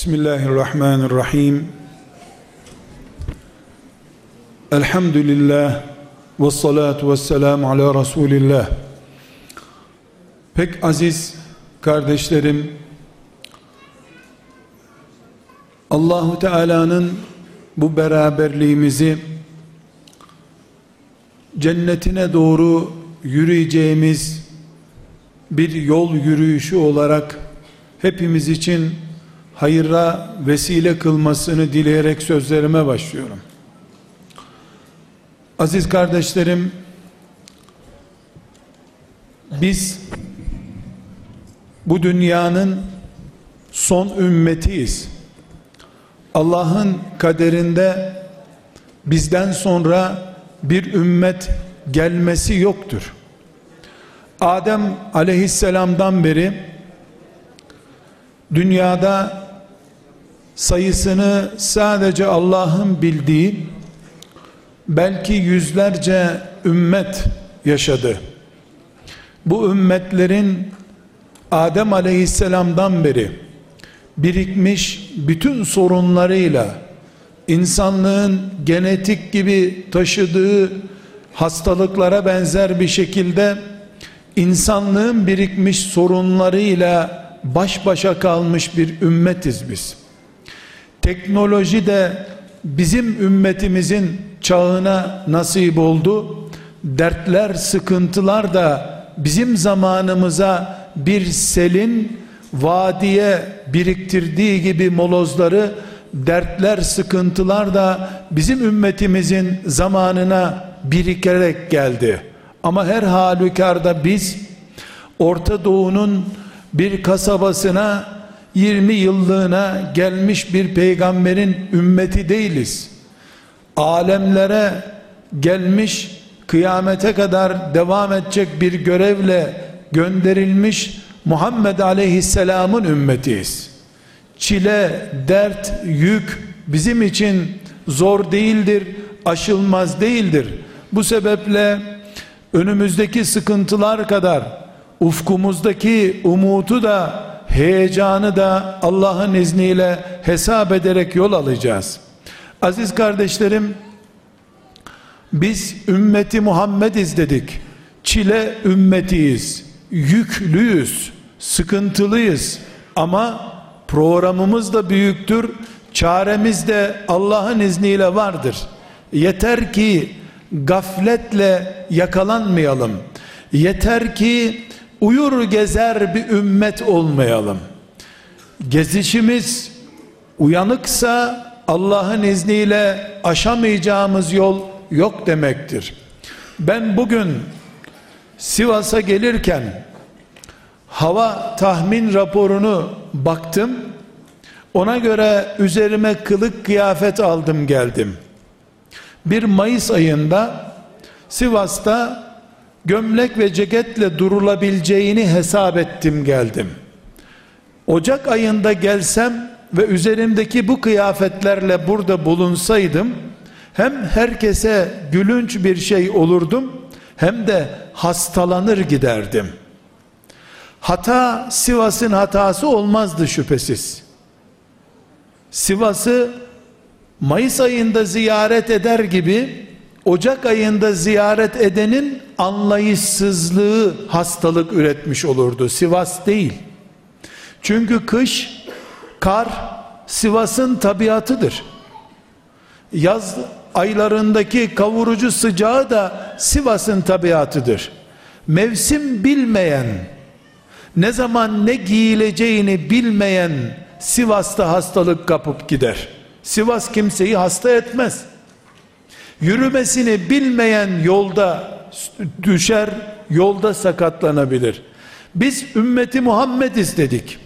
Bismillahirrahmanirrahim. Elhamdülillah ve salatu ve selamu ala Resulillah. Pek aziz kardeşlerim, Allahu Teala'nın bu beraberliğimizi cennetine doğru yürüyeceğimiz bir yol yürüyüşü olarak hepimiz için hayırra vesile kılmasını dileyerek sözlerime başlıyorum. Aziz kardeşlerim, biz bu dünyanın son ümmetiyiz. Allah'ın kaderinde bizden sonra bir ümmet gelmesi yoktur. Adem aleyhisselamdan beri dünyada sayısını sadece Allah'ın bildiği belki yüzlerce ümmet yaşadı. Bu ümmetlerin Adem aleyhisselamdan beri birikmiş bütün sorunlarıyla insanlığın genetik gibi taşıdığı hastalıklara benzer bir şekilde insanlığın birikmiş sorunlarıyla baş başa kalmış bir ümmetiz biz. Teknoloji de bizim ümmetimizin çağına nasip oldu. Dertler, sıkıntılar da bizim zamanımıza bir selin vadiye biriktirdiği gibi molozları dertler, sıkıntılar da bizim ümmetimizin zamanına birikerek geldi. Ama her halükarda biz Orta Doğu'nun bir kasabasına 20 yıllığına gelmiş bir peygamberin ümmeti değiliz. Alemlere gelmiş kıyamete kadar devam edecek bir görevle gönderilmiş Muhammed Aleyhisselam'ın ümmetiyiz. Çile, dert, yük bizim için zor değildir, aşılmaz değildir. Bu sebeple önümüzdeki sıkıntılar kadar ufkumuzdaki umutu da heyecanı da Allah'ın izniyle hesap ederek yol alacağız. Aziz kardeşlerim biz ümmeti Muhammed izledik. Çile ümmetiyiz. Yüklüyüz. Sıkıntılıyız. Ama programımız da büyüktür. Çaremiz de Allah'ın izniyle vardır. Yeter ki gafletle yakalanmayalım. Yeter ki uyur gezer bir ümmet olmayalım. Gezişimiz uyanıksa Allah'ın izniyle aşamayacağımız yol yok demektir. Ben bugün Sivas'a gelirken hava tahmin raporunu baktım. Ona göre üzerime kılık kıyafet aldım geldim. Bir Mayıs ayında Sivas'ta gömlek ve ceketle durulabileceğini hesap ettim geldim. Ocak ayında gelsem ve üzerimdeki bu kıyafetlerle burada bulunsaydım hem herkese gülünç bir şey olurdum hem de hastalanır giderdim. Hata Sivas'ın hatası olmazdı şüphesiz. Sivas'ı Mayıs ayında ziyaret eder gibi Ocak ayında ziyaret edenin anlayışsızlığı hastalık üretmiş olurdu. Sivas değil. Çünkü kış, kar Sivas'ın tabiatıdır. Yaz aylarındaki kavurucu sıcağı da Sivas'ın tabiatıdır. Mevsim bilmeyen, ne zaman ne giyileceğini bilmeyen Sivas'ta hastalık kapıp gider. Sivas kimseyi hasta etmez. Yürümesini bilmeyen yolda düşer, yolda sakatlanabilir. Biz ümmeti Muhammed istedik.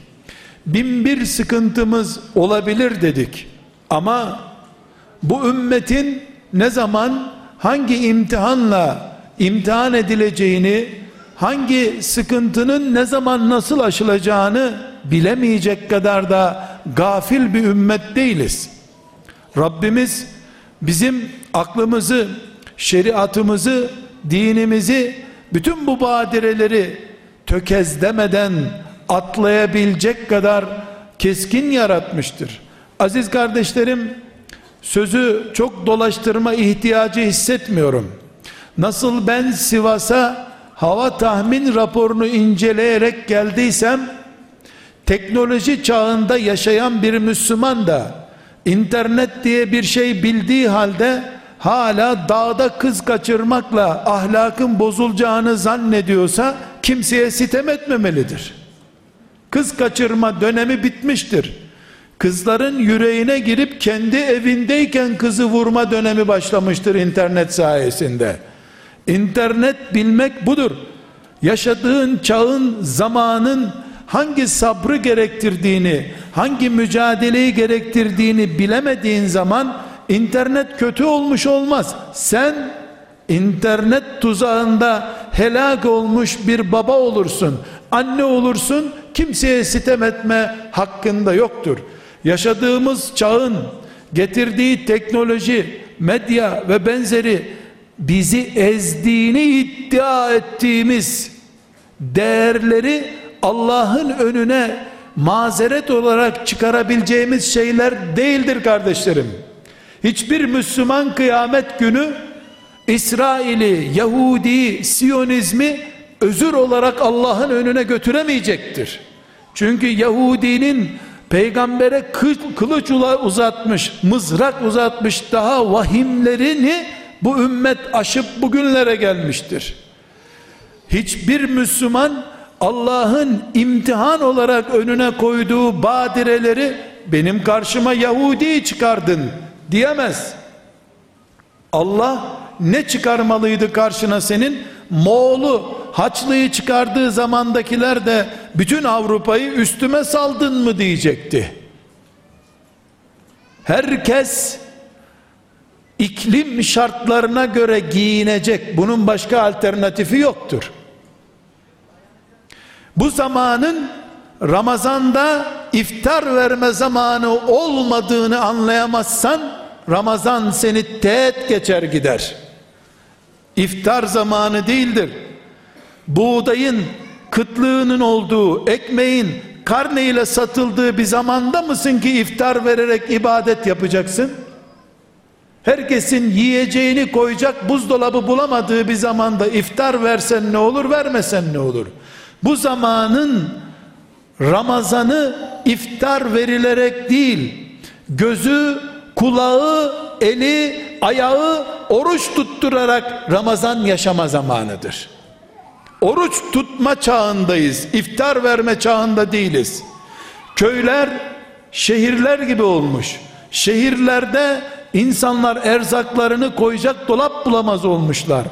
Bin bir sıkıntımız olabilir dedik. Ama bu ümmetin ne zaman hangi imtihanla imtihan edileceğini, hangi sıkıntının ne zaman nasıl aşılacağını bilemeyecek kadar da gafil bir ümmet değiliz. Rabbimiz bizim aklımızı, şeriatımızı, dinimizi, bütün bu badireleri tökezlemeden atlayabilecek kadar keskin yaratmıştır. Aziz kardeşlerim, sözü çok dolaştırma ihtiyacı hissetmiyorum. Nasıl ben Sivas'a hava tahmin raporunu inceleyerek geldiysem, teknoloji çağında yaşayan bir Müslüman da internet diye bir şey bildiği halde hala dağda kız kaçırmakla ahlakın bozulacağını zannediyorsa kimseye sitem etmemelidir. Kız kaçırma dönemi bitmiştir. Kızların yüreğine girip kendi evindeyken kızı vurma dönemi başlamıştır internet sayesinde. İnternet bilmek budur. Yaşadığın çağın, zamanın hangi sabrı gerektirdiğini, hangi mücadeleyi gerektirdiğini bilemediğin zaman internet kötü olmuş olmaz. Sen internet tuzağında helak olmuş bir baba olursun, anne olursun, kimseye sitem etme hakkında yoktur. Yaşadığımız çağın getirdiği teknoloji, medya ve benzeri bizi ezdiğini iddia ettiğimiz değerleri Allah'ın önüne mazeret olarak çıkarabileceğimiz şeyler değildir kardeşlerim. Hiçbir Müslüman kıyamet günü İsrail'i, Yahudi, Siyonizmi özür olarak Allah'ın önüne götüremeyecektir. Çünkü Yahudinin peygambere kılıç uzatmış, mızrak uzatmış daha vahimlerini bu ümmet aşıp bugünlere gelmiştir. Hiçbir Müslüman Allah'ın imtihan olarak önüne koyduğu badireleri benim karşıma Yahudi çıkardın diyemez. Allah ne çıkarmalıydı karşına senin? Moğol'u Haçlı'yı çıkardığı zamandakiler de bütün Avrupa'yı üstüme saldın mı diyecekti. Herkes iklim şartlarına göre giyinecek. Bunun başka alternatifi yoktur. Bu zamanın Ramazanda iftar verme zamanı olmadığını anlayamazsan Ramazan seni teğet geçer gider. İftar zamanı değildir. Buğdayın kıtlığının olduğu, ekmeğin karne ile satıldığı bir zamanda mısın ki iftar vererek ibadet yapacaksın? Herkesin yiyeceğini koyacak buzdolabı bulamadığı bir zamanda iftar versen ne olur, vermesen ne olur? Bu zamanın Ramazanı iftar verilerek değil, gözü, kulağı, eli, ayağı oruç tutturarak Ramazan yaşama zamanıdır. Oruç tutma çağındayız. iftar verme çağında değiliz. Köyler şehirler gibi olmuş. Şehirlerde insanlar erzaklarını koyacak dolap bulamaz olmuşlar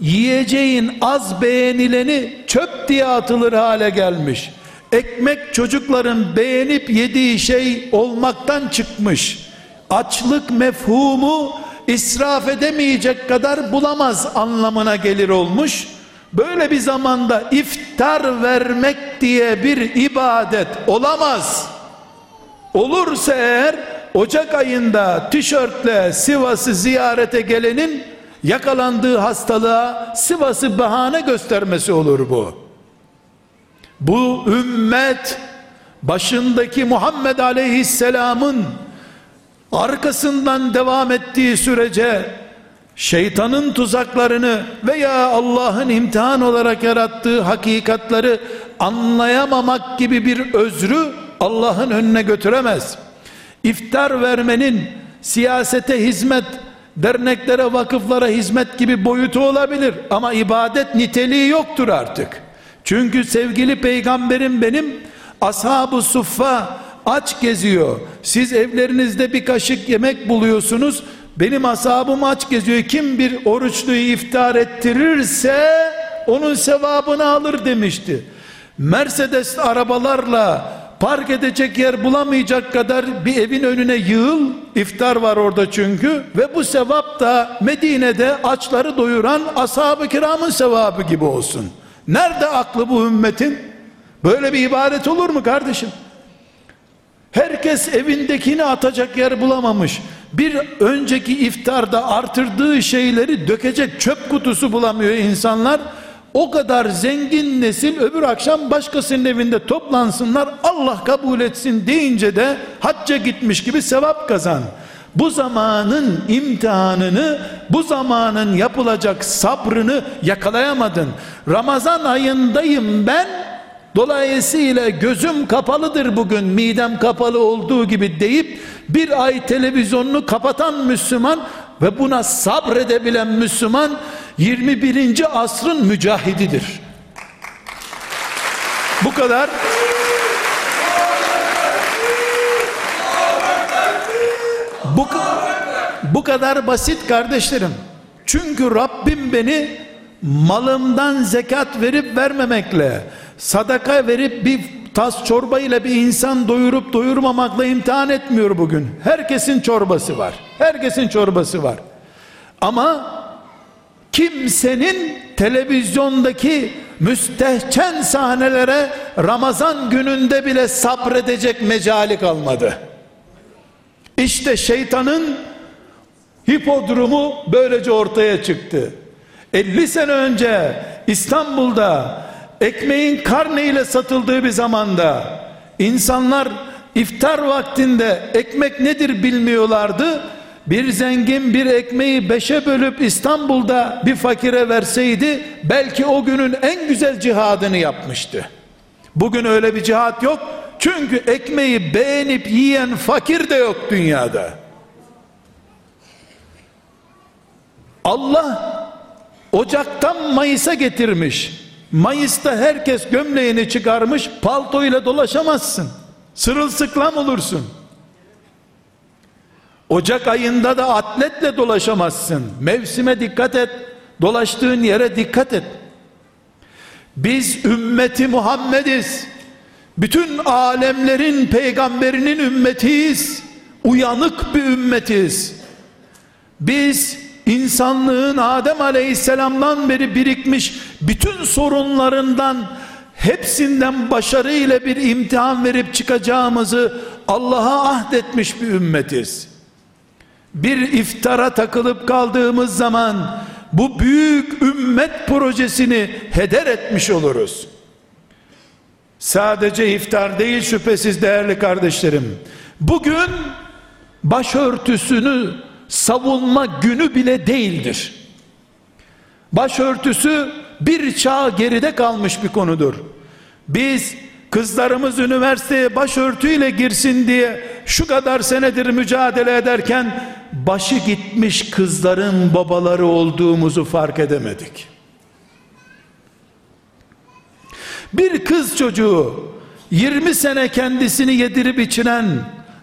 yiyeceğin az beğenileni çöp diye atılır hale gelmiş. Ekmek çocukların beğenip yediği şey olmaktan çıkmış. Açlık mefhumu israf edemeyecek kadar bulamaz anlamına gelir olmuş. Böyle bir zamanda iftar vermek diye bir ibadet olamaz. Olursa eğer Ocak ayında tişörtle Sivas'ı ziyarete gelenin yakalandığı hastalığa Sivas'ı bahane göstermesi olur bu. Bu ümmet başındaki Muhammed Aleyhisselam'ın arkasından devam ettiği sürece şeytanın tuzaklarını veya Allah'ın imtihan olarak yarattığı hakikatları anlayamamak gibi bir özrü Allah'ın önüne götüremez. İftar vermenin siyasete hizmet derneklere, vakıflara hizmet gibi boyutu olabilir ama ibadet niteliği yoktur artık. Çünkü sevgili peygamberim benim ashab-ı suffa aç geziyor. Siz evlerinizde bir kaşık yemek buluyorsunuz. Benim ashabım aç geziyor. Kim bir oruçluyu iftar ettirirse onun sevabını alır demişti. Mercedes arabalarla park edecek yer bulamayacak kadar bir evin önüne yığıl iftar var orada çünkü ve bu sevap da Medine'de açları doyuran ashab-ı kiramın sevabı gibi olsun nerede aklı bu ümmetin? Böyle bir ibaret olur mu kardeşim? Herkes evindekini atacak yer bulamamış. Bir önceki iftarda artırdığı şeyleri dökecek çöp kutusu bulamıyor insanlar. O kadar zengin nesil öbür akşam başkasının evinde toplansınlar Allah kabul etsin deyince de hacca gitmiş gibi sevap kazan. Bu zamanın imtihanını, bu zamanın yapılacak sabrını yakalayamadın. Ramazan ayındayım ben. Dolayısıyla gözüm kapalıdır bugün midem kapalı olduğu gibi deyip bir ay televizyonunu kapatan Müslüman ve buna sabredebilen Müslüman 21. asrın mücahididir. Bu kadar bu, bu kadar basit kardeşlerim. Çünkü Rabbim beni malımdan zekat verip vermemekle, sadaka verip bir tas çorba ile bir insan doyurup doyurmamakla imtihan etmiyor bugün. Herkesin çorbası var. Herkesin çorbası var. Ama kimsenin televizyondaki müstehcen sahnelere Ramazan gününde bile sabredecek mecali kalmadı. İşte şeytanın hipodromu böylece ortaya çıktı. 50 sene önce İstanbul'da ekmeğin karne ile satıldığı bir zamanda insanlar iftar vaktinde ekmek nedir bilmiyorlardı. Bir zengin bir ekmeği beşe bölüp İstanbul'da bir fakire verseydi belki o günün en güzel cihadını yapmıştı. Bugün öyle bir cihat yok. Çünkü ekmeği beğenip yiyen fakir de yok dünyada. Allah Ocaktan Mayıs'a getirmiş. Mayıs'ta herkes gömleğini çıkarmış, palto ile dolaşamazsın. Sırılsıklam olursun. Ocak ayında da atletle dolaşamazsın. Mevsime dikkat et. Dolaştığın yere dikkat et. Biz ümmeti Muhammediz. Bütün alemlerin peygamberinin ümmetiyiz. Uyanık bir ümmetiz. Biz insanlığın Adem Aleyhisselam'dan beri birikmiş bütün sorunlarından hepsinden başarıyla bir imtihan verip çıkacağımızı Allah'a ahdetmiş bir ümmetiz. Bir iftara takılıp kaldığımız zaman bu büyük ümmet projesini heder etmiş oluruz. Sadece iftar değil şüphesiz değerli kardeşlerim. Bugün başörtüsünü savunma günü bile değildir. Başörtüsü bir çağ geride kalmış bir konudur. Biz kızlarımız üniversiteye başörtüyle girsin diye şu kadar senedir mücadele ederken başı gitmiş kızların babaları olduğumuzu fark edemedik. Bir kız çocuğu 20 sene kendisini yedirip içiren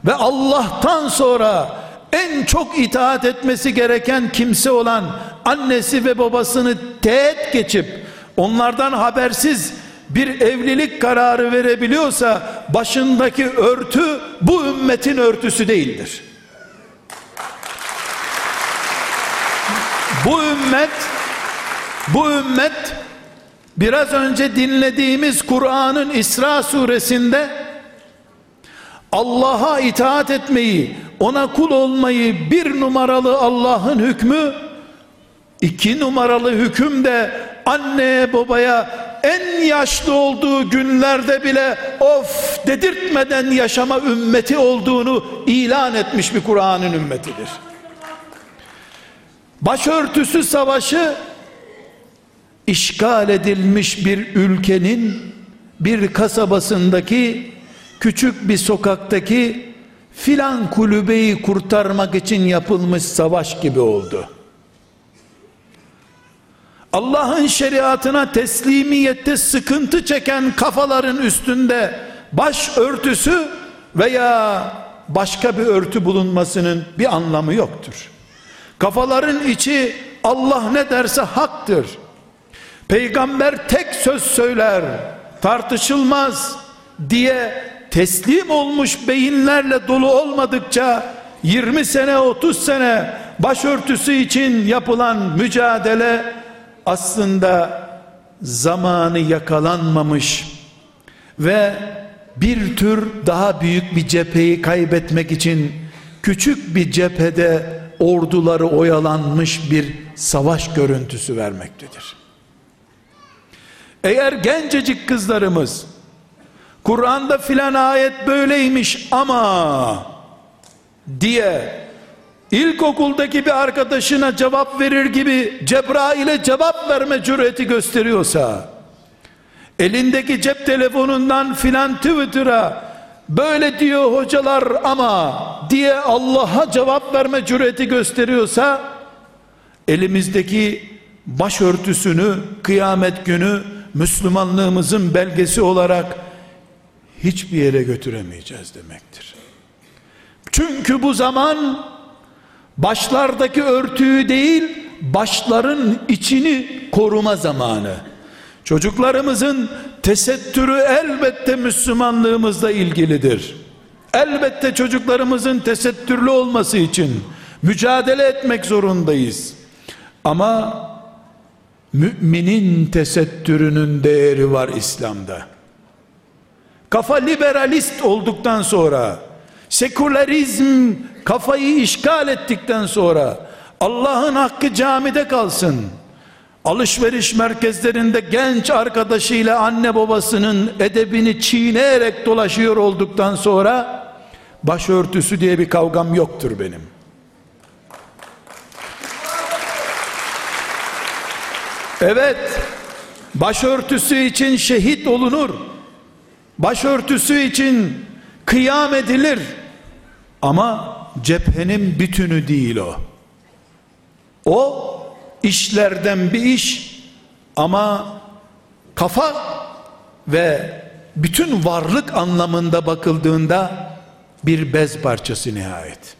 ve Allah'tan sonra en çok itaat etmesi gereken kimse olan annesi ve babasını teğet geçip onlardan habersiz bir evlilik kararı verebiliyorsa başındaki örtü bu ümmetin örtüsü değildir. Bu ümmet bu ümmet biraz önce dinlediğimiz Kur'an'ın İsra suresinde Allah'a itaat etmeyi, ona kul olmayı bir numaralı Allah'ın hükmü, iki numaralı hüküm de anneye babaya en yaşlı olduğu günlerde bile of dedirtmeden yaşama ümmeti olduğunu ilan etmiş bir Kur'an'ın ümmetidir. Başörtüsü savaşı işgal edilmiş bir ülkenin bir kasabasındaki küçük bir sokaktaki filan kulübeyi kurtarmak için yapılmış savaş gibi oldu. Allah'ın şeriatına teslimiyette sıkıntı çeken kafaların üstünde baş örtüsü veya başka bir örtü bulunmasının bir anlamı yoktur. Kafaların içi Allah ne derse haktır. Peygamber tek söz söyler, tartışılmaz diye teslim olmuş beyinlerle dolu olmadıkça 20 sene 30 sene başörtüsü için yapılan mücadele aslında zamanı yakalanmamış ve bir tür daha büyük bir cepheyi kaybetmek için küçük bir cephede orduları oyalanmış bir savaş görüntüsü vermektedir. Eğer gencecik kızlarımız Kur'an'da filan ayet böyleymiş ama diye ilkokuldaki bir arkadaşına cevap verir gibi Cebrail'e cevap verme cüreti gösteriyorsa elindeki cep telefonundan filan Twitter'a böyle diyor hocalar ama diye Allah'a cevap verme cüreti gösteriyorsa elimizdeki başörtüsünü kıyamet günü Müslümanlığımızın belgesi olarak hiçbir yere götüremeyeceğiz demektir. Çünkü bu zaman başlardaki örtüyü değil başların içini koruma zamanı. Çocuklarımızın tesettürü elbette Müslümanlığımızla ilgilidir. Elbette çocuklarımızın tesettürlü olması için mücadele etmek zorundayız. Ama müminin tesettürünün değeri var İslam'da. Kafa liberalist olduktan sonra sekülerizm kafayı işgal ettikten sonra Allah'ın hakkı camide kalsın. Alışveriş merkezlerinde genç arkadaşıyla anne babasının edebini çiğneyerek dolaşıyor olduktan sonra başörtüsü diye bir kavgam yoktur benim. Evet, başörtüsü için şehit olunur. Başörtüsü için kıyam edilir. Ama cephenin bütünü değil o. O işlerden bir iş ama kafa ve bütün varlık anlamında bakıldığında bir bez parçası nihayet.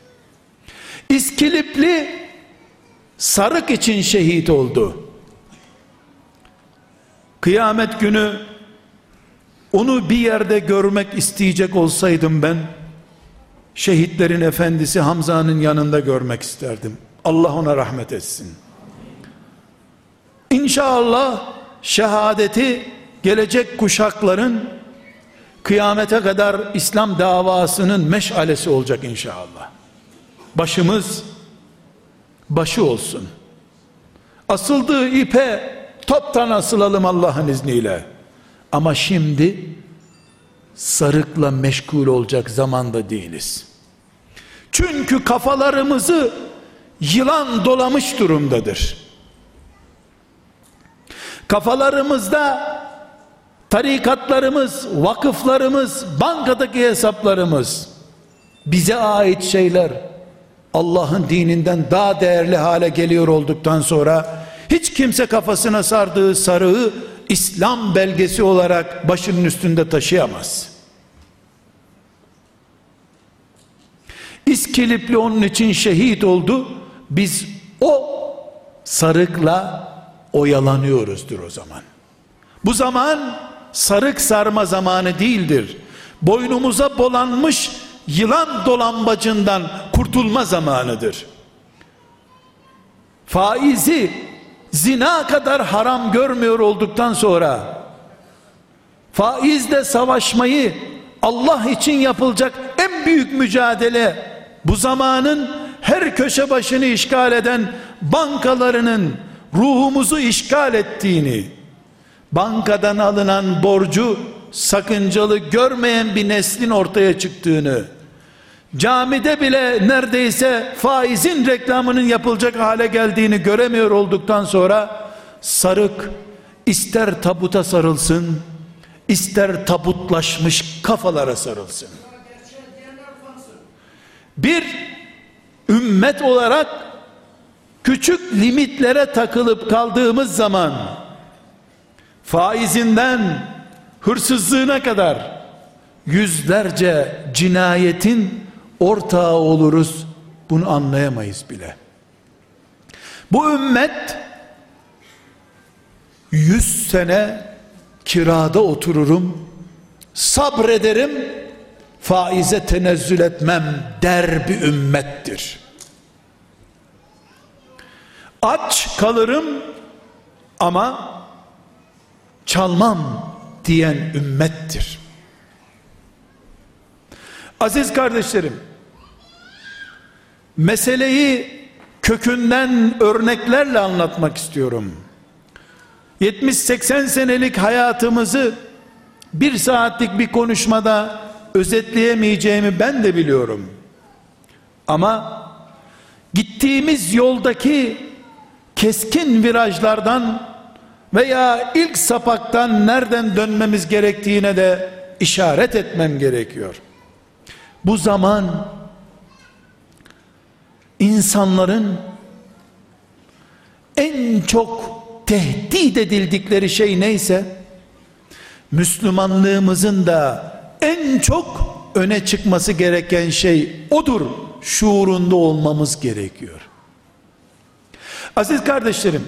İskilipli sarık için şehit oldu. Kıyamet günü onu bir yerde görmek isteyecek olsaydım ben şehitlerin efendisi Hamza'nın yanında görmek isterdim. Allah ona rahmet etsin. İnşallah şehadeti gelecek kuşakların kıyamete kadar İslam davasının meşalesi olacak inşallah. Başımız başı olsun. Asıldığı ipe toptan asılalım Allah'ın izniyle. Ama şimdi sarıkla meşgul olacak zamanda değiliz. Çünkü kafalarımızı yılan dolamış durumdadır. Kafalarımızda tarikatlarımız, vakıflarımız, bankadaki hesaplarımız bize ait şeyler Allah'ın dininden daha değerli hale geliyor olduktan sonra hiç kimse kafasına sardığı sarığı İslam belgesi olarak başının üstünde taşıyamaz. İskilipli onun için şehit oldu. Biz o sarıkla oyalanıyoruzdur o zaman. Bu zaman sarık sarma zamanı değildir. Boynumuza bolanmış yılan dolambacından kurtulma zamanıdır. Faizi zina kadar haram görmüyor olduktan sonra faizle savaşmayı Allah için yapılacak en büyük mücadele bu zamanın her köşe başını işgal eden bankalarının ruhumuzu işgal ettiğini bankadan alınan borcu sakıncalı görmeyen bir neslin ortaya çıktığını camide bile neredeyse faizin reklamının yapılacak hale geldiğini göremiyor olduktan sonra sarık ister tabuta sarılsın ister tabutlaşmış kafalara sarılsın. Bir ümmet olarak küçük limitlere takılıp kaldığımız zaman faizinden hırsızlığına kadar yüzlerce cinayetin ortağı oluruz. Bunu anlayamayız bile. Bu ümmet yüz sene kirada otururum sabrederim faize tenezzül etmem der bir ümmettir. Aç kalırım ama çalmam diyen ümmettir aziz kardeşlerim meseleyi kökünden örneklerle anlatmak istiyorum 70-80 senelik hayatımızı bir saatlik bir konuşmada özetleyemeyeceğimi ben de biliyorum. Ama gittiğimiz yoldaki keskin virajlardan veya ilk sapaktan nereden dönmemiz gerektiğine de işaret etmem gerekiyor. Bu zaman insanların en çok tehdit edildikleri şey neyse Müslümanlığımızın da en çok öne çıkması gereken şey odur şuurunda olmamız gerekiyor. Aziz kardeşlerim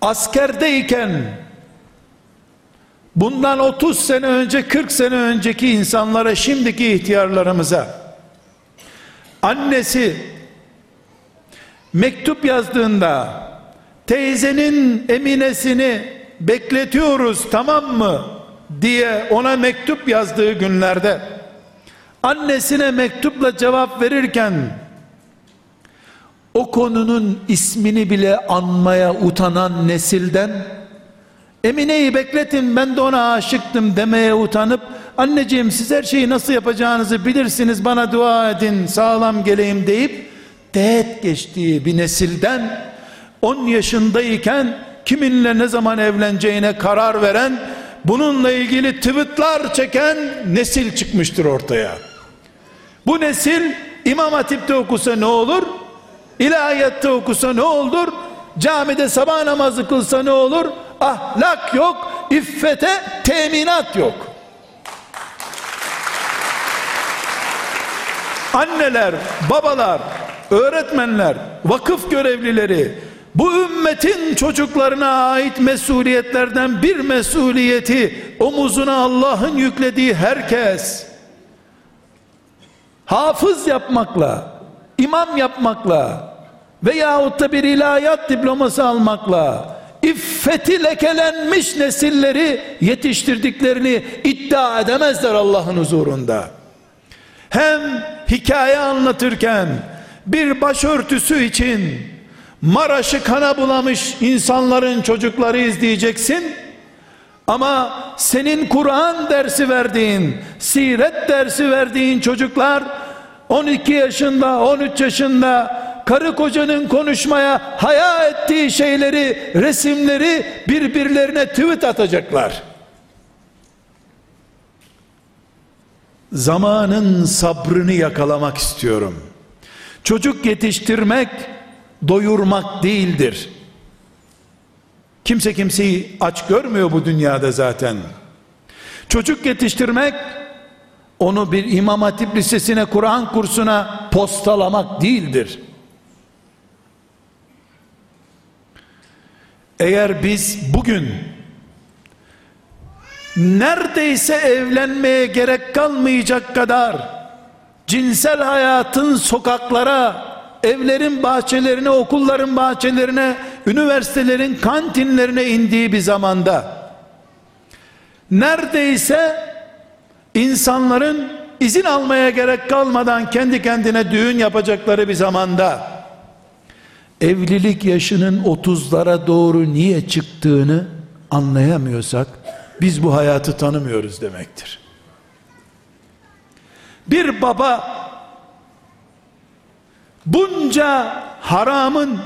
askerdeyken bundan 30 sene önce 40 sene önceki insanlara şimdiki ihtiyarlarımıza annesi mektup yazdığında teyzenin eminesini bekletiyoruz tamam mı? diye ona mektup yazdığı günlerde annesine mektupla cevap verirken o konunun ismini bile anmaya utanan nesilden Emine'yi bekletin ben de ona aşıktım demeye utanıp anneciğim siz her şeyi nasıl yapacağınızı bilirsiniz bana dua edin sağlam geleyim deyip teğet geçtiği bir nesilden 10 yaşındayken kiminle ne zaman evleneceğine karar veren bununla ilgili tweetler çeken nesil çıkmıştır ortaya. Bu nesil İmam Hatip'te okusa ne olur? İlahiyette okusa ne olur? Camide sabah namazı kılsa ne olur? Ahlak yok, iffete teminat yok. Anneler, babalar, öğretmenler, vakıf görevlileri, bu ümmetin çocuklarına ait mesuliyetlerden bir mesuliyeti omuzuna Allah'ın yüklediği herkes hafız yapmakla, imam yapmakla veyahut da bir ilahiyat diploması almakla iffeti lekelenmiş nesilleri yetiştirdiklerini iddia edemezler Allah'ın huzurunda. Hem hikaye anlatırken bir başörtüsü için Maraş'ı kana bulamış insanların çocukları izleyeceksin. Ama senin Kur'an dersi verdiğin, siret dersi verdiğin çocuklar 12 yaşında, 13 yaşında karı kocanın konuşmaya haya ettiği şeyleri, resimleri birbirlerine tweet atacaklar. Zamanın sabrını yakalamak istiyorum. Çocuk yetiştirmek doyurmak değildir. Kimse kimseyi aç görmüyor bu dünyada zaten. Çocuk yetiştirmek onu bir İmam Hatip Lisesi'ne, Kur'an kursuna postalamak değildir. Eğer biz bugün neredeyse evlenmeye gerek kalmayacak kadar cinsel hayatın sokaklara, evlerin bahçelerine, okulların bahçelerine, üniversitelerin kantinlerine indiği bir zamanda neredeyse insanların izin almaya gerek kalmadan kendi kendine düğün yapacakları bir zamanda evlilik yaşının 30'lara doğru niye çıktığını anlayamıyorsak biz bu hayatı tanımıyoruz demektir. Bir baba bunca haramın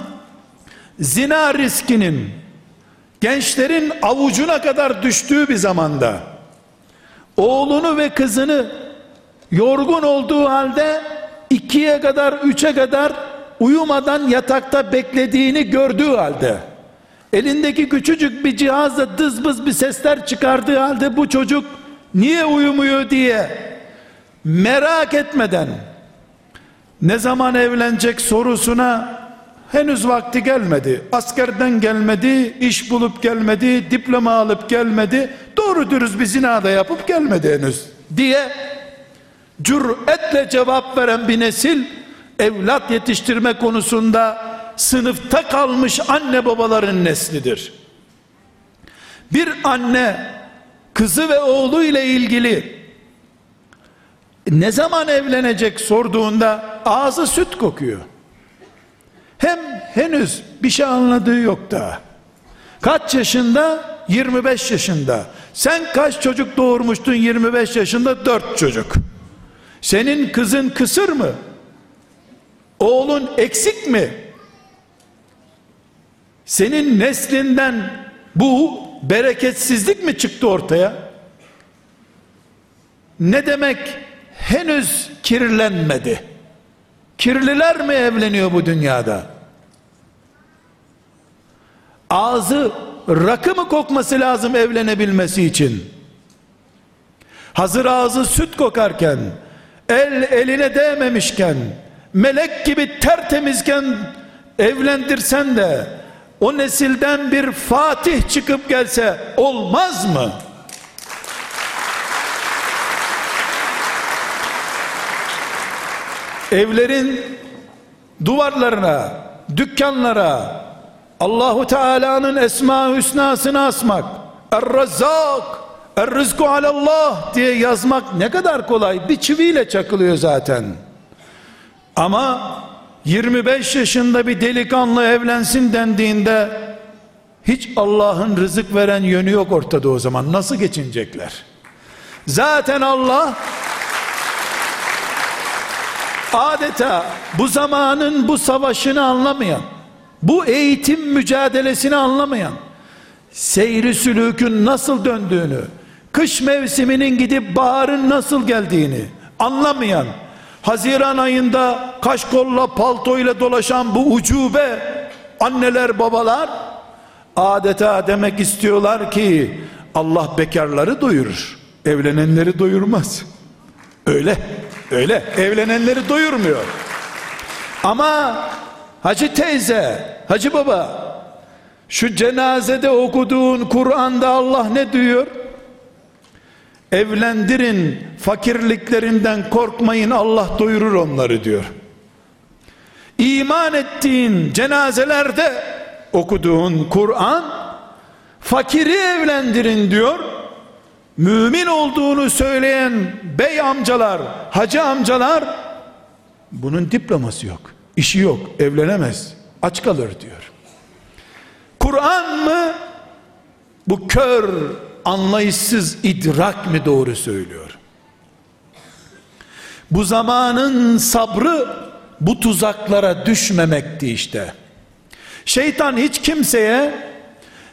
zina riskinin gençlerin avucuna kadar düştüğü bir zamanda oğlunu ve kızını yorgun olduğu halde ikiye kadar üçe kadar uyumadan yatakta beklediğini gördüğü halde elindeki küçücük bir cihazla dızbız bir sesler çıkardığı halde bu çocuk niye uyumuyor diye merak etmeden ne zaman evlenecek sorusuna henüz vakti gelmedi. Askerden gelmedi, iş bulup gelmedi, diploma alıp gelmedi, doğru dürüst bir zinada yapıp gelmedi henüz diye cüretle cevap veren bir nesil evlat yetiştirme konusunda sınıfta kalmış anne babaların neslidir. Bir anne kızı ve oğlu ile ilgili ne zaman evlenecek sorduğunda ağzı süt kokuyor. Hem henüz Bir şey anladığı yok da. Kaç yaşında? 25 yaşında. Sen kaç çocuk doğurmuştun 25 yaşında? 4 çocuk. Senin kızın kısır mı? Oğlun eksik mi? Senin neslinden bu bereketsizlik mi çıktı ortaya? Ne demek henüz kirlenmedi? Kirliler mi evleniyor bu dünyada? Ağzı rakı mı kokması lazım evlenebilmesi için? Hazır ağzı süt kokarken, el eline değmemişken, melek gibi tertemizken evlendirsen de o nesilden bir Fatih çıkıp gelse olmaz mı? Evlerin duvarlarına, dükkanlara Allahu Teala'nın esma hüsnasını asmak, Er-Razzak, Er-Rizku alallah diye yazmak ne kadar kolay. Bir çiviyle çakılıyor zaten. Ama 25 yaşında bir delikanlı evlensin dendiğinde hiç Allah'ın rızık veren yönü yok ortada o zaman. Nasıl geçinecekler? Zaten Allah adeta bu zamanın bu savaşını anlamayan, bu eğitim mücadelesini anlamayan, seyri sülükün nasıl döndüğünü, kış mevsiminin gidip baharın nasıl geldiğini anlamayan, Haziran ayında kaşkolla paltoyla dolaşan bu ucube anneler babalar adeta demek istiyorlar ki Allah bekarları doyurur. Evlenenleri doyurmaz. Öyle. Öyle. Evlenenleri doyurmuyor. Ama Hacı teyze, Hacı baba şu cenazede okuduğun Kur'an'da Allah ne diyor? Evlendirin fakirliklerinden korkmayın Allah doyurur onları diyor. İman ettiğin cenazelerde okuduğun Kur'an fakiri evlendirin diyor. Mümin olduğunu söyleyen bey amcalar, hacı amcalar bunun diploması yok. işi yok, evlenemez. Aç kalır diyor. Kur'an mı bu kör anlayışsız idrak mi doğru söylüyor? Bu zamanın sabrı bu tuzaklara düşmemekti işte. Şeytan hiç kimseye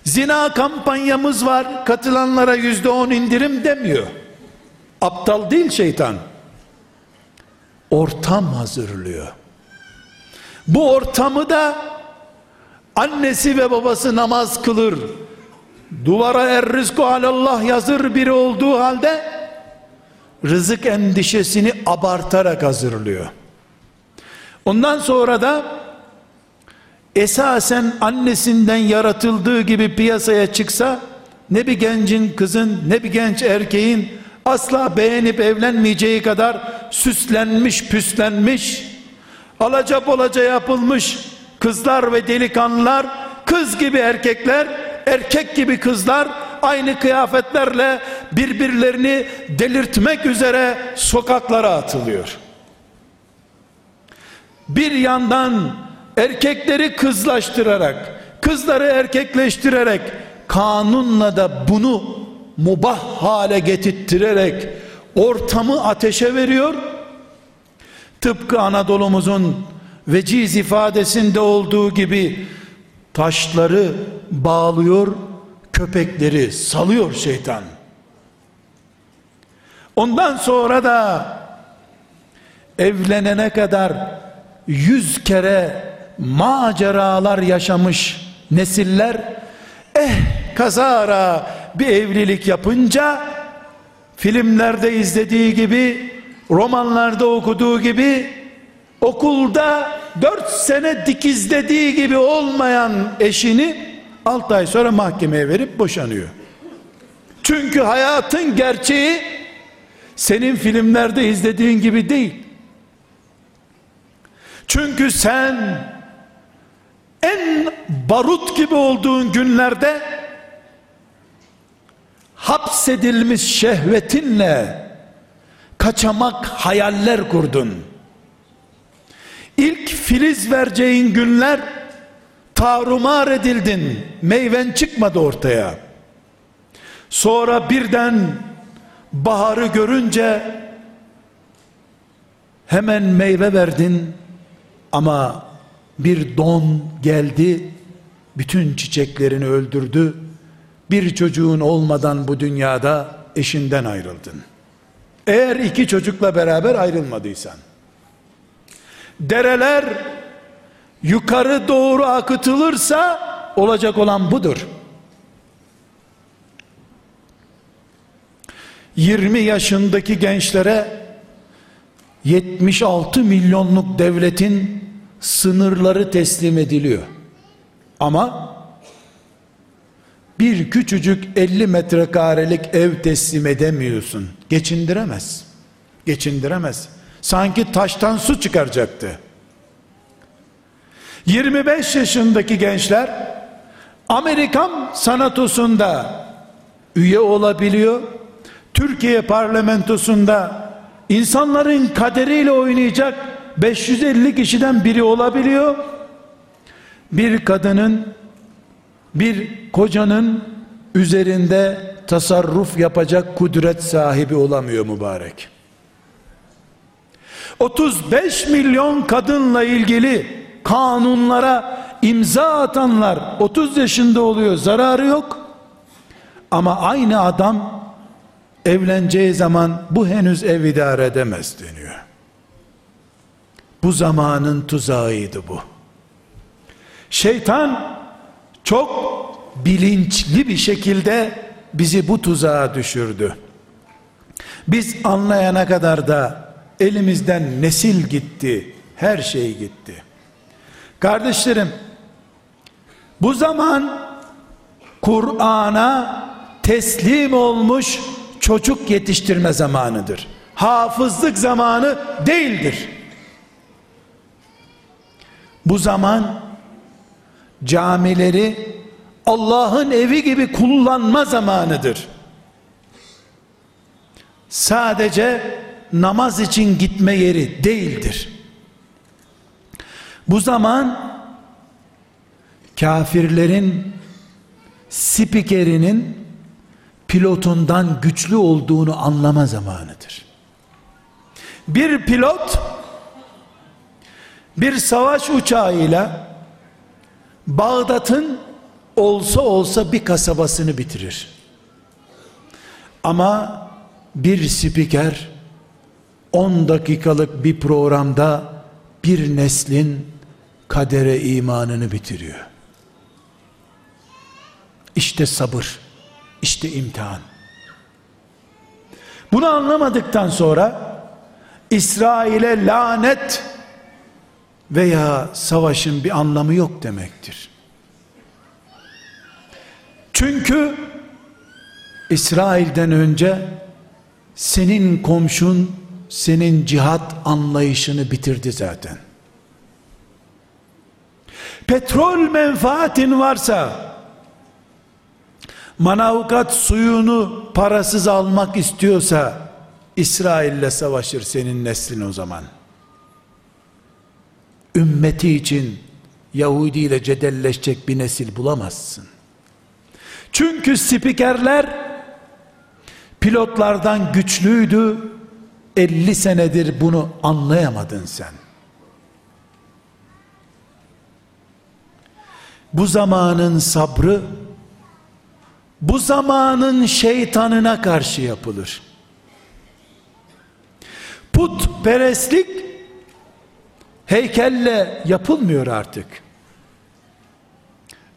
zina kampanyamız var katılanlara yüzde on indirim demiyor. Aptal değil şeytan. Ortam hazırlıyor. Bu ortamı da annesi ve babası namaz kılır duvara er rızku alallah yazır biri olduğu halde rızık endişesini abartarak hazırlıyor. Ondan sonra da esasen annesinden yaratıldığı gibi piyasaya çıksa ne bir gencin kızın ne bir genç erkeğin asla beğenip evlenmeyeceği kadar süslenmiş püslenmiş alaca bolaca yapılmış kızlar ve delikanlılar kız gibi erkekler erkek gibi kızlar aynı kıyafetlerle birbirlerini delirtmek üzere sokaklara atılıyor. Bir yandan erkekleri kızlaştırarak, kızları erkekleştirerek kanunla da bunu mubah hale getirterek ortamı ateşe veriyor. Tıpkı Anadolu'muzun veciz ifadesinde olduğu gibi taşları bağlıyor, köpekleri salıyor şeytan. Ondan sonra da evlenene kadar yüz kere maceralar yaşamış nesiller eh kazara bir evlilik yapınca filmlerde izlediği gibi romanlarda okuduğu gibi okulda dört sene dikizlediği gibi olmayan eşini altı ay sonra mahkemeye verip boşanıyor. Çünkü hayatın gerçeği senin filmlerde izlediğin gibi değil. Çünkü sen en barut gibi olduğun günlerde hapsedilmiş şehvetinle kaçamak hayaller kurdun. İlk filiz vereceğin günler tarumar edildin. Meyven çıkmadı ortaya. Sonra birden baharı görünce hemen meyve verdin. Ama bir don geldi. Bütün çiçeklerini öldürdü. Bir çocuğun olmadan bu dünyada eşinden ayrıldın. Eğer iki çocukla beraber ayrılmadıysan dereler yukarı doğru akıtılırsa olacak olan budur 20 yaşındaki gençlere 76 milyonluk devletin sınırları teslim ediliyor. Ama bir küçücük 50 metrekarelik ev teslim edemiyorsun. Geçindiremez. Geçindiremez. Sanki taştan su çıkaracaktı. 25 yaşındaki gençler Amerikan sanatosunda üye olabiliyor. Türkiye parlamentosunda insanların kaderiyle oynayacak 550 kişiden biri olabiliyor. Bir kadının bir kocanın üzerinde tasarruf yapacak kudret sahibi olamıyor mübarek. 35 milyon kadınla ilgili kanunlara imza atanlar 30 yaşında oluyor zararı yok. Ama aynı adam evleneceği zaman bu henüz ev idare edemez deniyor. Bu zamanın tuzağıydı bu. Şeytan çok bilinçli bir şekilde bizi bu tuzağa düşürdü. Biz anlayana kadar da elimizden nesil gitti her şey gitti Kardeşlerim, bu zaman Kur'an'a teslim olmuş çocuk yetiştirme zamanıdır. Hafızlık zamanı değildir. Bu zaman camileri Allah'ın evi gibi kullanma zamanıdır. Sadece namaz için gitme yeri değildir. Bu zaman kafirlerin spikerinin pilotundan güçlü olduğunu anlama zamanıdır. Bir pilot bir savaş uçağıyla Bağdat'ın olsa olsa bir kasabasını bitirir. Ama bir spiker 10 dakikalık bir programda bir neslin kadere imanını bitiriyor. İşte sabır, işte imtihan. Bunu anlamadıktan sonra İsrail'e lanet veya savaşın bir anlamı yok demektir. Çünkü İsrail'den önce senin komşun senin cihat anlayışını bitirdi zaten. Petrol menfaatin varsa manavgat suyunu parasız almak istiyorsa İsrail'le savaşır senin neslin o zaman. Ümmeti için Yahudi ile cedelleşecek bir nesil bulamazsın. Çünkü spikerler pilotlardan güçlüydü. 50 senedir bunu anlayamadın sen. bu zamanın sabrı bu zamanın şeytanına karşı yapılır. Putperestlik heykelle yapılmıyor artık.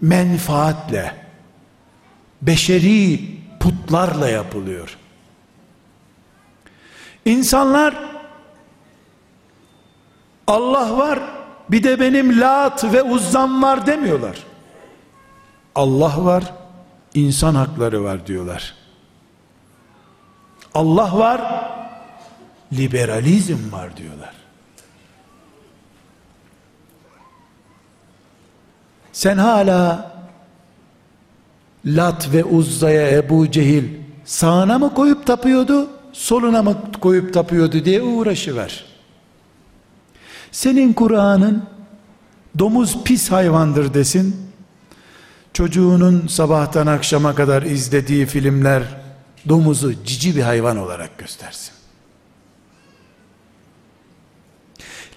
Menfaatle, beşeri putlarla yapılıyor. İnsanlar Allah var, bir de benim Lat ve Uzzam var demiyorlar. Allah var, insan hakları var diyorlar. Allah var, liberalizm var diyorlar. Sen hala Lat ve Uzza'ya Ebu Cehil sağına mı koyup tapıyordu, soluna mı koyup tapıyordu diye uğraşı ver. Senin Kur'an'ın domuz pis hayvandır desin, çocuğunun sabahtan akşama kadar izlediği filmler domuzu cici bir hayvan olarak göstersin.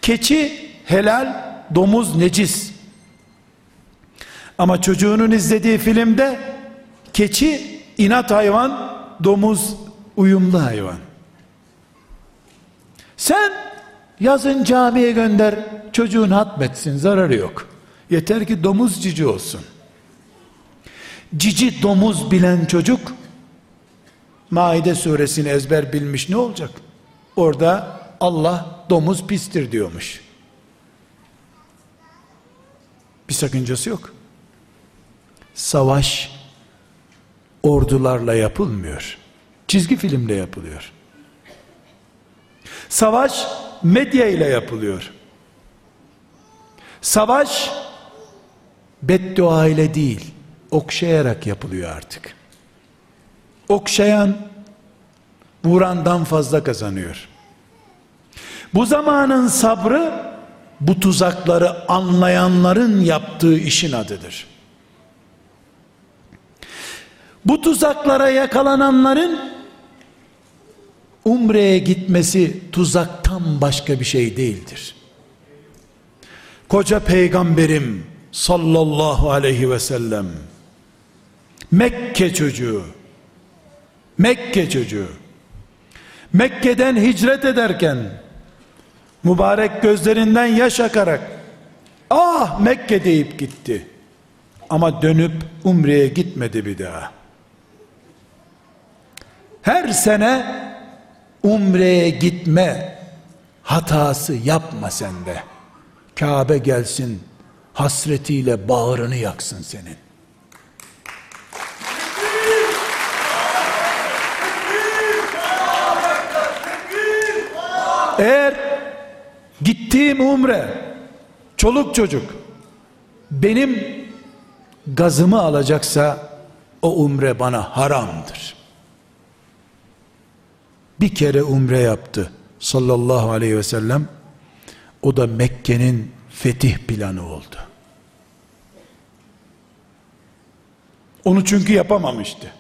Keçi helal, domuz necis. Ama çocuğunun izlediği filmde keçi inat hayvan, domuz uyumlu hayvan. Sen yazın camiye gönder, çocuğun hatmetsin, zararı yok. Yeter ki domuz cici olsun. Cici domuz bilen çocuk Maide suresini ezber bilmiş ne olacak? Orada Allah domuz pistir diyormuş. Bir sakıncası yok. Savaş ordularla yapılmıyor. Çizgi filmle yapılıyor. Savaş medya ile yapılıyor. Savaş beddua ile değil, okşayarak yapılıyor artık. Okşayan vurandan fazla kazanıyor. Bu zamanın sabrı bu tuzakları anlayanların yaptığı işin adıdır. Bu tuzaklara yakalananların umreye gitmesi tuzaktan başka bir şey değildir. Koca peygamberim sallallahu aleyhi ve sellem Mekke çocuğu Mekke çocuğu Mekke'den hicret ederken mübarek gözlerinden yaş akarak ah Mekke deyip gitti ama dönüp umreye gitmedi bir daha her sene umreye gitme hatası yapma sen de Kabe gelsin hasretiyle bağrını yaksın senin Eğer gittiğim umre çoluk çocuk benim gazımı alacaksa o umre bana haramdır. Bir kere umre yaptı sallallahu aleyhi ve sellem. O da Mekke'nin fetih planı oldu. Onu çünkü yapamamıştı.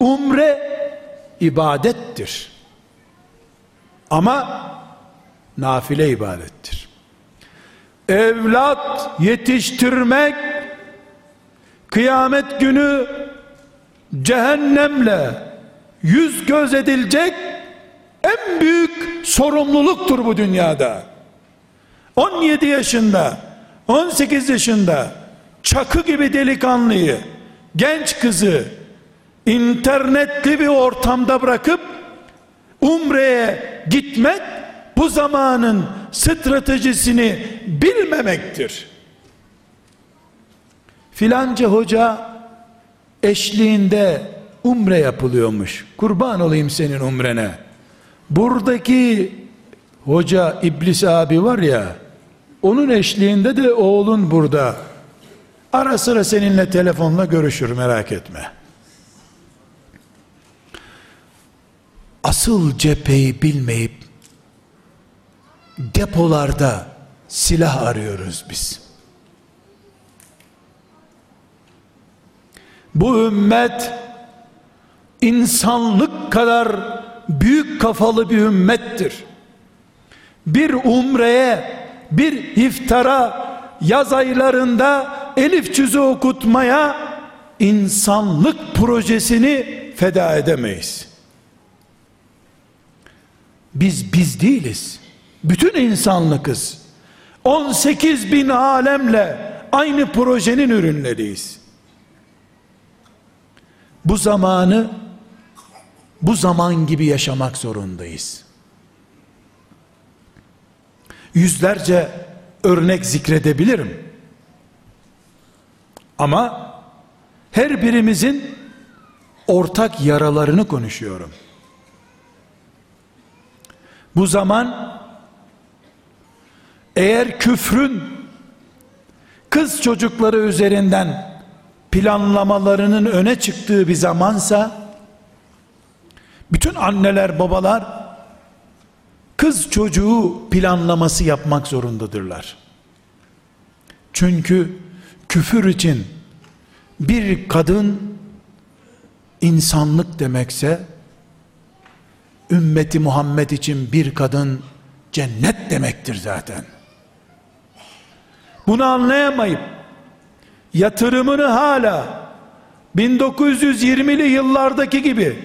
Umre ibadettir. Ama nafile ibadettir. Evlat yetiştirmek kıyamet günü cehennemle yüz göz edilecek en büyük sorumluluktur bu dünyada. 17 yaşında, 18 yaşında çakı gibi delikanlıyı, genç kızı internetli bir ortamda bırakıp umreye gitmek bu zamanın stratejisini bilmemektir. Filanca hoca eşliğinde umre yapılıyormuş. Kurban olayım senin umrene. Buradaki hoca iblis abi var ya onun eşliğinde de oğlun burada. Ara sıra seninle telefonla görüşür merak etme. asıl cepheyi bilmeyip depolarda silah arıyoruz biz. Bu ümmet insanlık kadar büyük kafalı bir ümmettir. Bir umreye, bir iftara, yaz aylarında elif cüzü okutmaya insanlık projesini feda edemeyiz. Biz biz değiliz. Bütün insanlıkız. 18 bin alemle aynı projenin ürünleriyiz. Bu zamanı bu zaman gibi yaşamak zorundayız. Yüzlerce örnek zikredebilirim. Ama her birimizin ortak yaralarını konuşuyorum. Bu zaman eğer küfrün kız çocukları üzerinden planlamalarının öne çıktığı bir zamansa bütün anneler babalar kız çocuğu planlaması yapmak zorundadırlar. Çünkü küfür için bir kadın insanlık demekse ümmeti Muhammed için bir kadın cennet demektir zaten. Bunu anlayamayıp yatırımını hala 1920'li yıllardaki gibi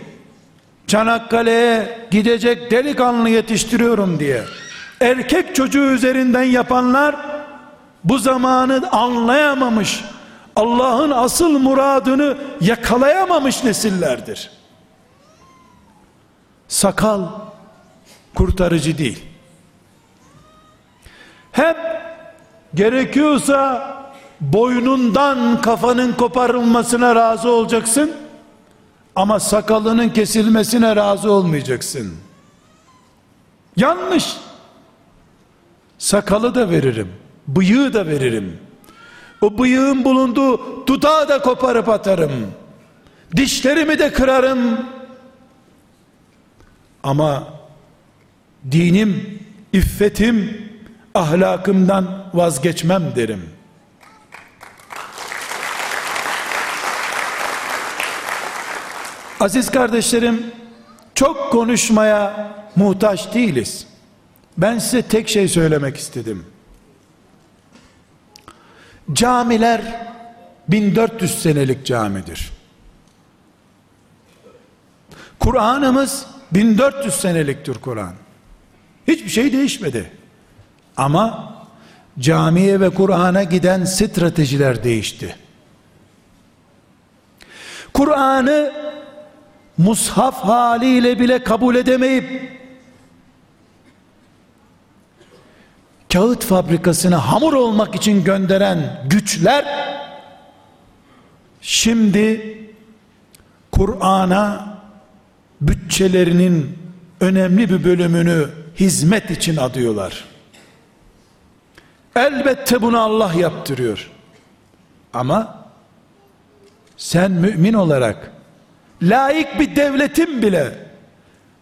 Çanakkale'ye gidecek delikanlı yetiştiriyorum diye erkek çocuğu üzerinden yapanlar bu zamanı anlayamamış Allah'ın asıl muradını yakalayamamış nesillerdir. Sakal kurtarıcı değil. Hep gerekiyorsa boynundan kafanın koparılmasına razı olacaksın ama sakalının kesilmesine razı olmayacaksın. Yanlış. Sakalı da veririm. Bıyığı da veririm. O bıyığın bulunduğu dudağı da koparıp atarım. Dişlerimi de kırarım. Ama dinim, iffetim, ahlakımdan vazgeçmem derim. Aziz kardeşlerim, çok konuşmaya muhtaç değiliz. Ben size tek şey söylemek istedim. Camiler 1400 senelik camidir. Kur'an'ımız 1400 seneliktir Kur'an. Hiçbir şey değişmedi. Ama camiye ve Kur'an'a giden stratejiler değişti. Kur'an'ı mushaf haliyle bile kabul edemeyip kağıt fabrikasına hamur olmak için gönderen güçler şimdi Kur'an'a bütçelerinin önemli bir bölümünü hizmet için adıyorlar. Elbette bunu Allah yaptırıyor. Ama sen mümin olarak laik bir devletin bile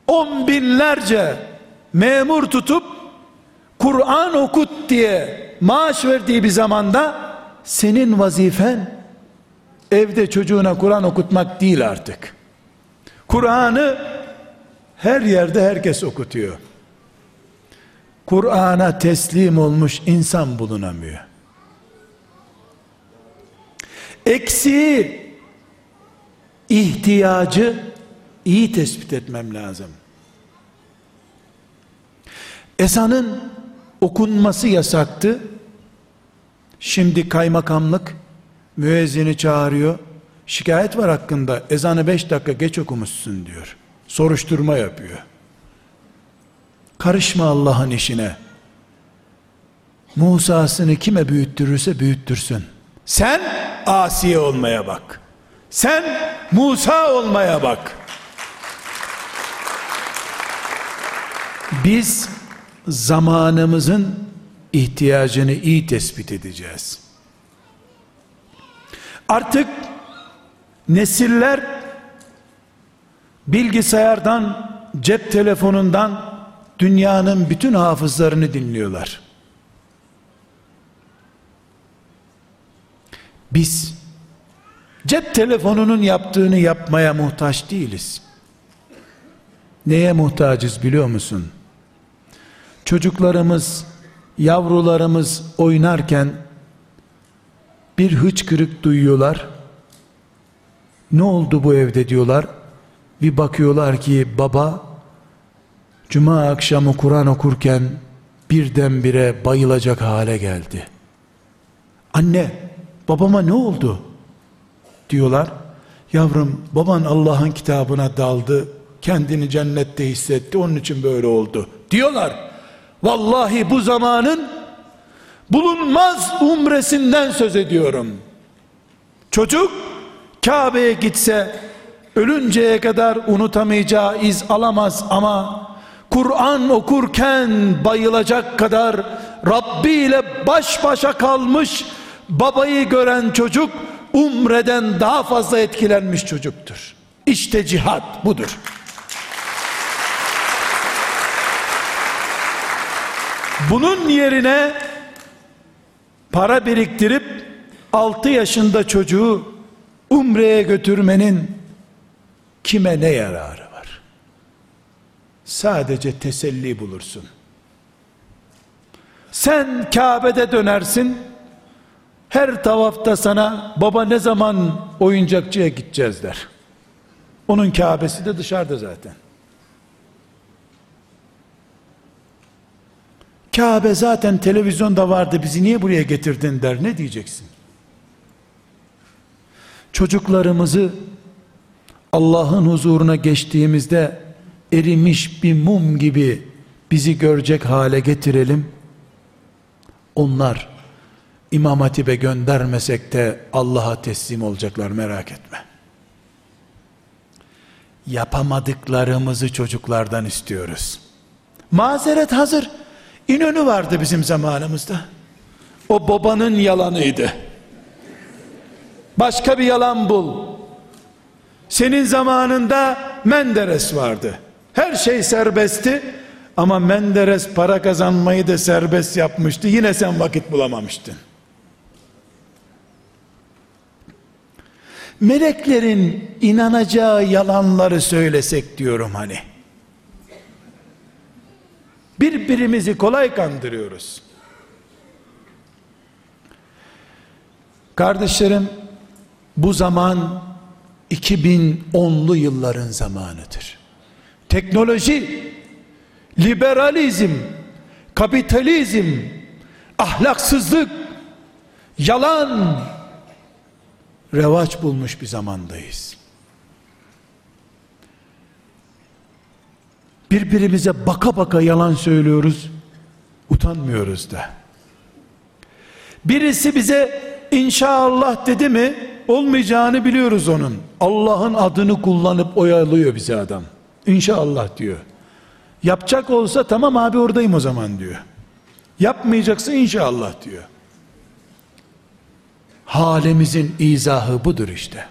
on binlerce memur tutup Kur'an okut diye maaş verdiği bir zamanda senin vazifen evde çocuğuna Kur'an okutmak değil artık. Kur'an'ı her yerde herkes okutuyor. Kur'an'a teslim olmuş insan bulunamıyor. Eksiği ihtiyacı iyi tespit etmem lazım. Esanın okunması yasaktı. Şimdi kaymakamlık müezzini çağırıyor. Şikayet var hakkında. Ezanı beş dakika geç okumuşsun diyor. Soruşturma yapıyor. Karışma Allah'ın işine. Musa'sını kime büyüttürürse büyüttürsün. Sen asiye olmaya bak. Sen Musa olmaya bak. Biz zamanımızın ihtiyacını iyi tespit edeceğiz. Artık nesiller bilgisayardan, cep telefonundan dünyanın bütün hafızlarını dinliyorlar. Biz Cep telefonunun yaptığını yapmaya muhtaç değiliz. Neye muhtacız biliyor musun? Çocuklarımız, yavrularımız oynarken bir hıçkırık duyuyorlar. Ne oldu bu evde diyorlar. Bir bakıyorlar ki baba cuma akşamı Kur'an okurken birdenbire bayılacak hale geldi. Anne, babama ne oldu? Diyorlar. Yavrum baban Allah'ın kitabına daldı. Kendini cennette hissetti. Onun için böyle oldu. Diyorlar. Vallahi bu zamanın bulunmaz umresinden söz ediyorum. Çocuk Kabe'ye gitse ölünceye kadar unutamayacağı iz alamaz ama Kur'an okurken bayılacak kadar Rabbi ile baş başa kalmış babayı gören çocuk umreden daha fazla etkilenmiş çocuktur. İşte cihat budur. Bunun yerine para biriktirip 6 yaşında çocuğu umreye götürmenin kime ne yararı var? Sadece teselli bulursun. Sen Kabe'de dönersin. Her tavafta sana baba ne zaman oyuncakçıya gideceğiz der. Onun Kabe'si de dışarıda zaten. Kabe zaten televizyonda vardı bizi niye buraya getirdin der ne diyeceksin? Çocuklarımızı Allah'ın huzuruna geçtiğimizde erimiş bir mum gibi bizi görecek hale getirelim. Onlar İmam Hatip'e göndermesek de Allah'a teslim olacaklar merak etme. Yapamadıklarımızı çocuklardan istiyoruz. Mazeret hazır. İnönü vardı bizim zamanımızda. O babanın yalanıydı. Başka bir yalan bul. Senin zamanında Menderes vardı. Her şey serbestti. Ama Menderes para kazanmayı da serbest yapmıştı. Yine sen vakit bulamamıştın. Meleklerin inanacağı yalanları söylesek diyorum hani. Birbirimizi kolay kandırıyoruz. Kardeşlerim, bu zaman 2010'lu yılların zamanıdır. Teknoloji, liberalizm, kapitalizm, ahlaksızlık, yalan revaç bulmuş bir zamandayız. Birbirimize baka baka yalan söylüyoruz. Utanmıyoruz da. Birisi bize inşallah dedi mi olmayacağını biliyoruz onun. Allah'ın adını kullanıp oyalıyor bize adam. İnşallah diyor. Yapacak olsa tamam abi oradayım o zaman diyor. Yapmayacaksa inşallah diyor. Halimizin izahı budur işte.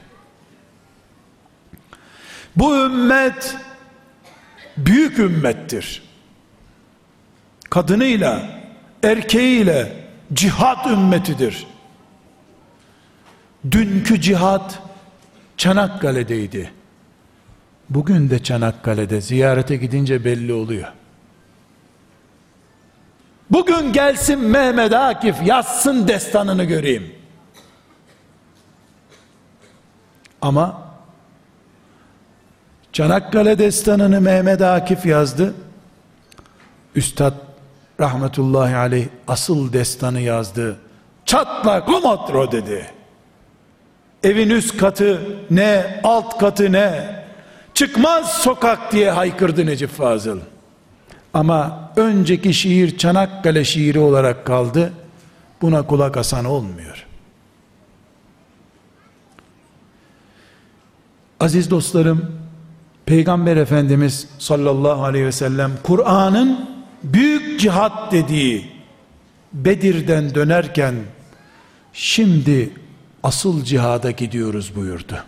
Bu ümmet büyük ümmettir. Kadınıyla, erkeğiyle cihat ümmetidir. Dünkü cihat Çanakkale'deydi. Bugün de Çanakkale'de ziyarete gidince belli oluyor. Bugün gelsin Mehmet Akif yazsın destanını göreyim. Ama Çanakkale destanını Mehmet Akif yazdı. Üstad rahmetullahi aleyh asıl destanı yazdı. Çatla komotro dedi. Evin üst katı ne, alt katı ne, çıkmaz sokak diye haykırdı Necip Fazıl. Ama önceki şiir Çanakkale şiiri olarak kaldı. Buna kulak asan olmuyor. Aziz dostlarım, Peygamber Efendimiz sallallahu aleyhi ve sellem Kur'an'ın büyük cihat dediği Bedir'den dönerken şimdi asıl cihada gidiyoruz buyurdu.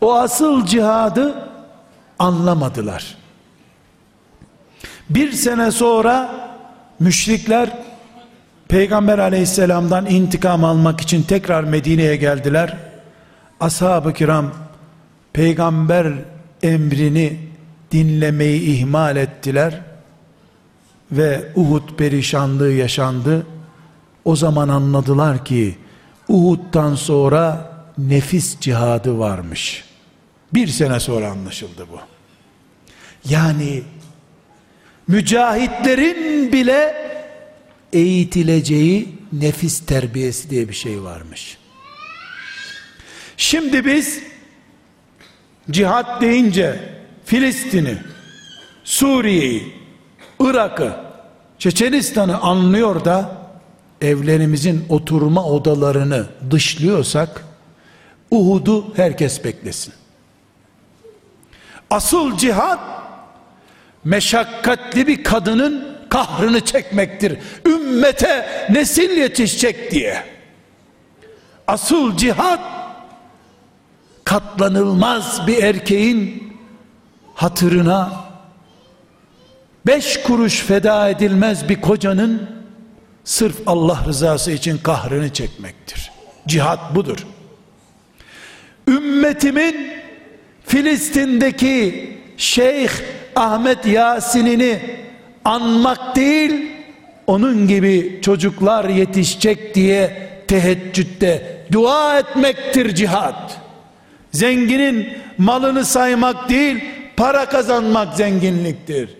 O asıl cihadı anlamadılar. Bir sene sonra müşrikler Peygamber aleyhisselamdan intikam almak için tekrar Medine'ye geldiler. Ashab-ı kiram peygamber emrini dinlemeyi ihmal ettiler ve Uhud perişanlığı yaşandı. O zaman anladılar ki Uhud'dan sonra nefis cihadı varmış. Bir sene sonra anlaşıldı bu. Yani mücahitlerin bile eğitileceği nefis terbiyesi diye bir şey varmış. Şimdi biz cihat deyince Filistin'i, Suriye'yi, Irak'ı, Çeçenistan'ı anlıyor da evlerimizin oturma odalarını dışlıyorsak Uhud'u herkes beklesin. Asıl cihat meşakkatli bir kadının kahrını çekmektir. Ümmete nesil yetişecek diye. Asıl cihat katlanılmaz bir erkeğin hatırına beş kuruş feda edilmez bir kocanın sırf Allah rızası için kahrını çekmektir. Cihat budur. Ümmetimin Filistin'deki Şeyh Ahmet Yasin'ini anmak değil, onun gibi çocuklar yetişecek diye teheccüde dua etmektir cihat. Zenginin malını saymak değil, para kazanmak zenginliktir.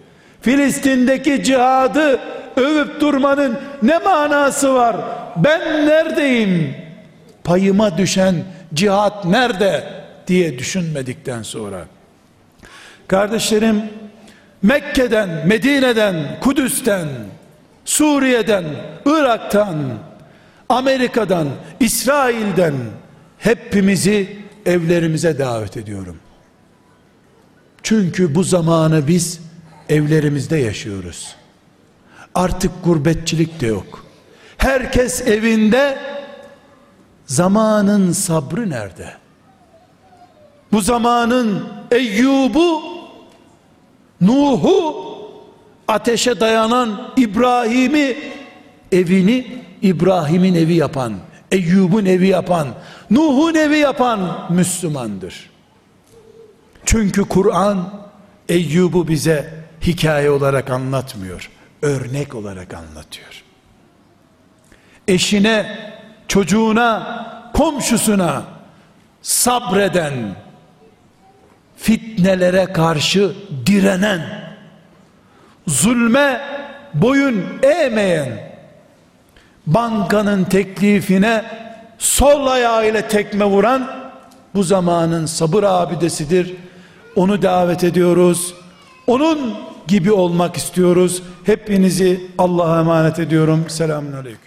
Filistin'deki cihadı övüp durmanın ne manası var? Ben neredeyim? Payıma düşen cihat nerede diye düşünmedikten sonra. Kardeşlerim Mekke'den, Medine'den, Kudüs'ten, Suriye'den, Irak'tan, Amerika'dan, İsrail'den hepimizi evlerimize davet ediyorum. Çünkü bu zamanı biz evlerimizde yaşıyoruz. Artık gurbetçilik de yok. Herkes evinde zamanın sabrı nerede? Bu zamanın Eyyub'u, Nuh'u, ateşe dayanan İbrahim'i, evini İbrahim'in evi yapan, Eyyub'un evi yapan, Nuh'un evi yapan Müslümandır. Çünkü Kur'an Eyyub'u bize hikaye olarak anlatmıyor, örnek olarak anlatıyor. Eşine, çocuğuna, komşusuna sabreden, fitnelere karşı direnen, zulme boyun eğmeyen, bankanın teklifine sol ayağıyla tekme vuran bu zamanın sabır abidesidir. Onu davet ediyoruz. Onun gibi olmak istiyoruz. Hepinizi Allah'a emanet ediyorum. Selamun Aleyküm.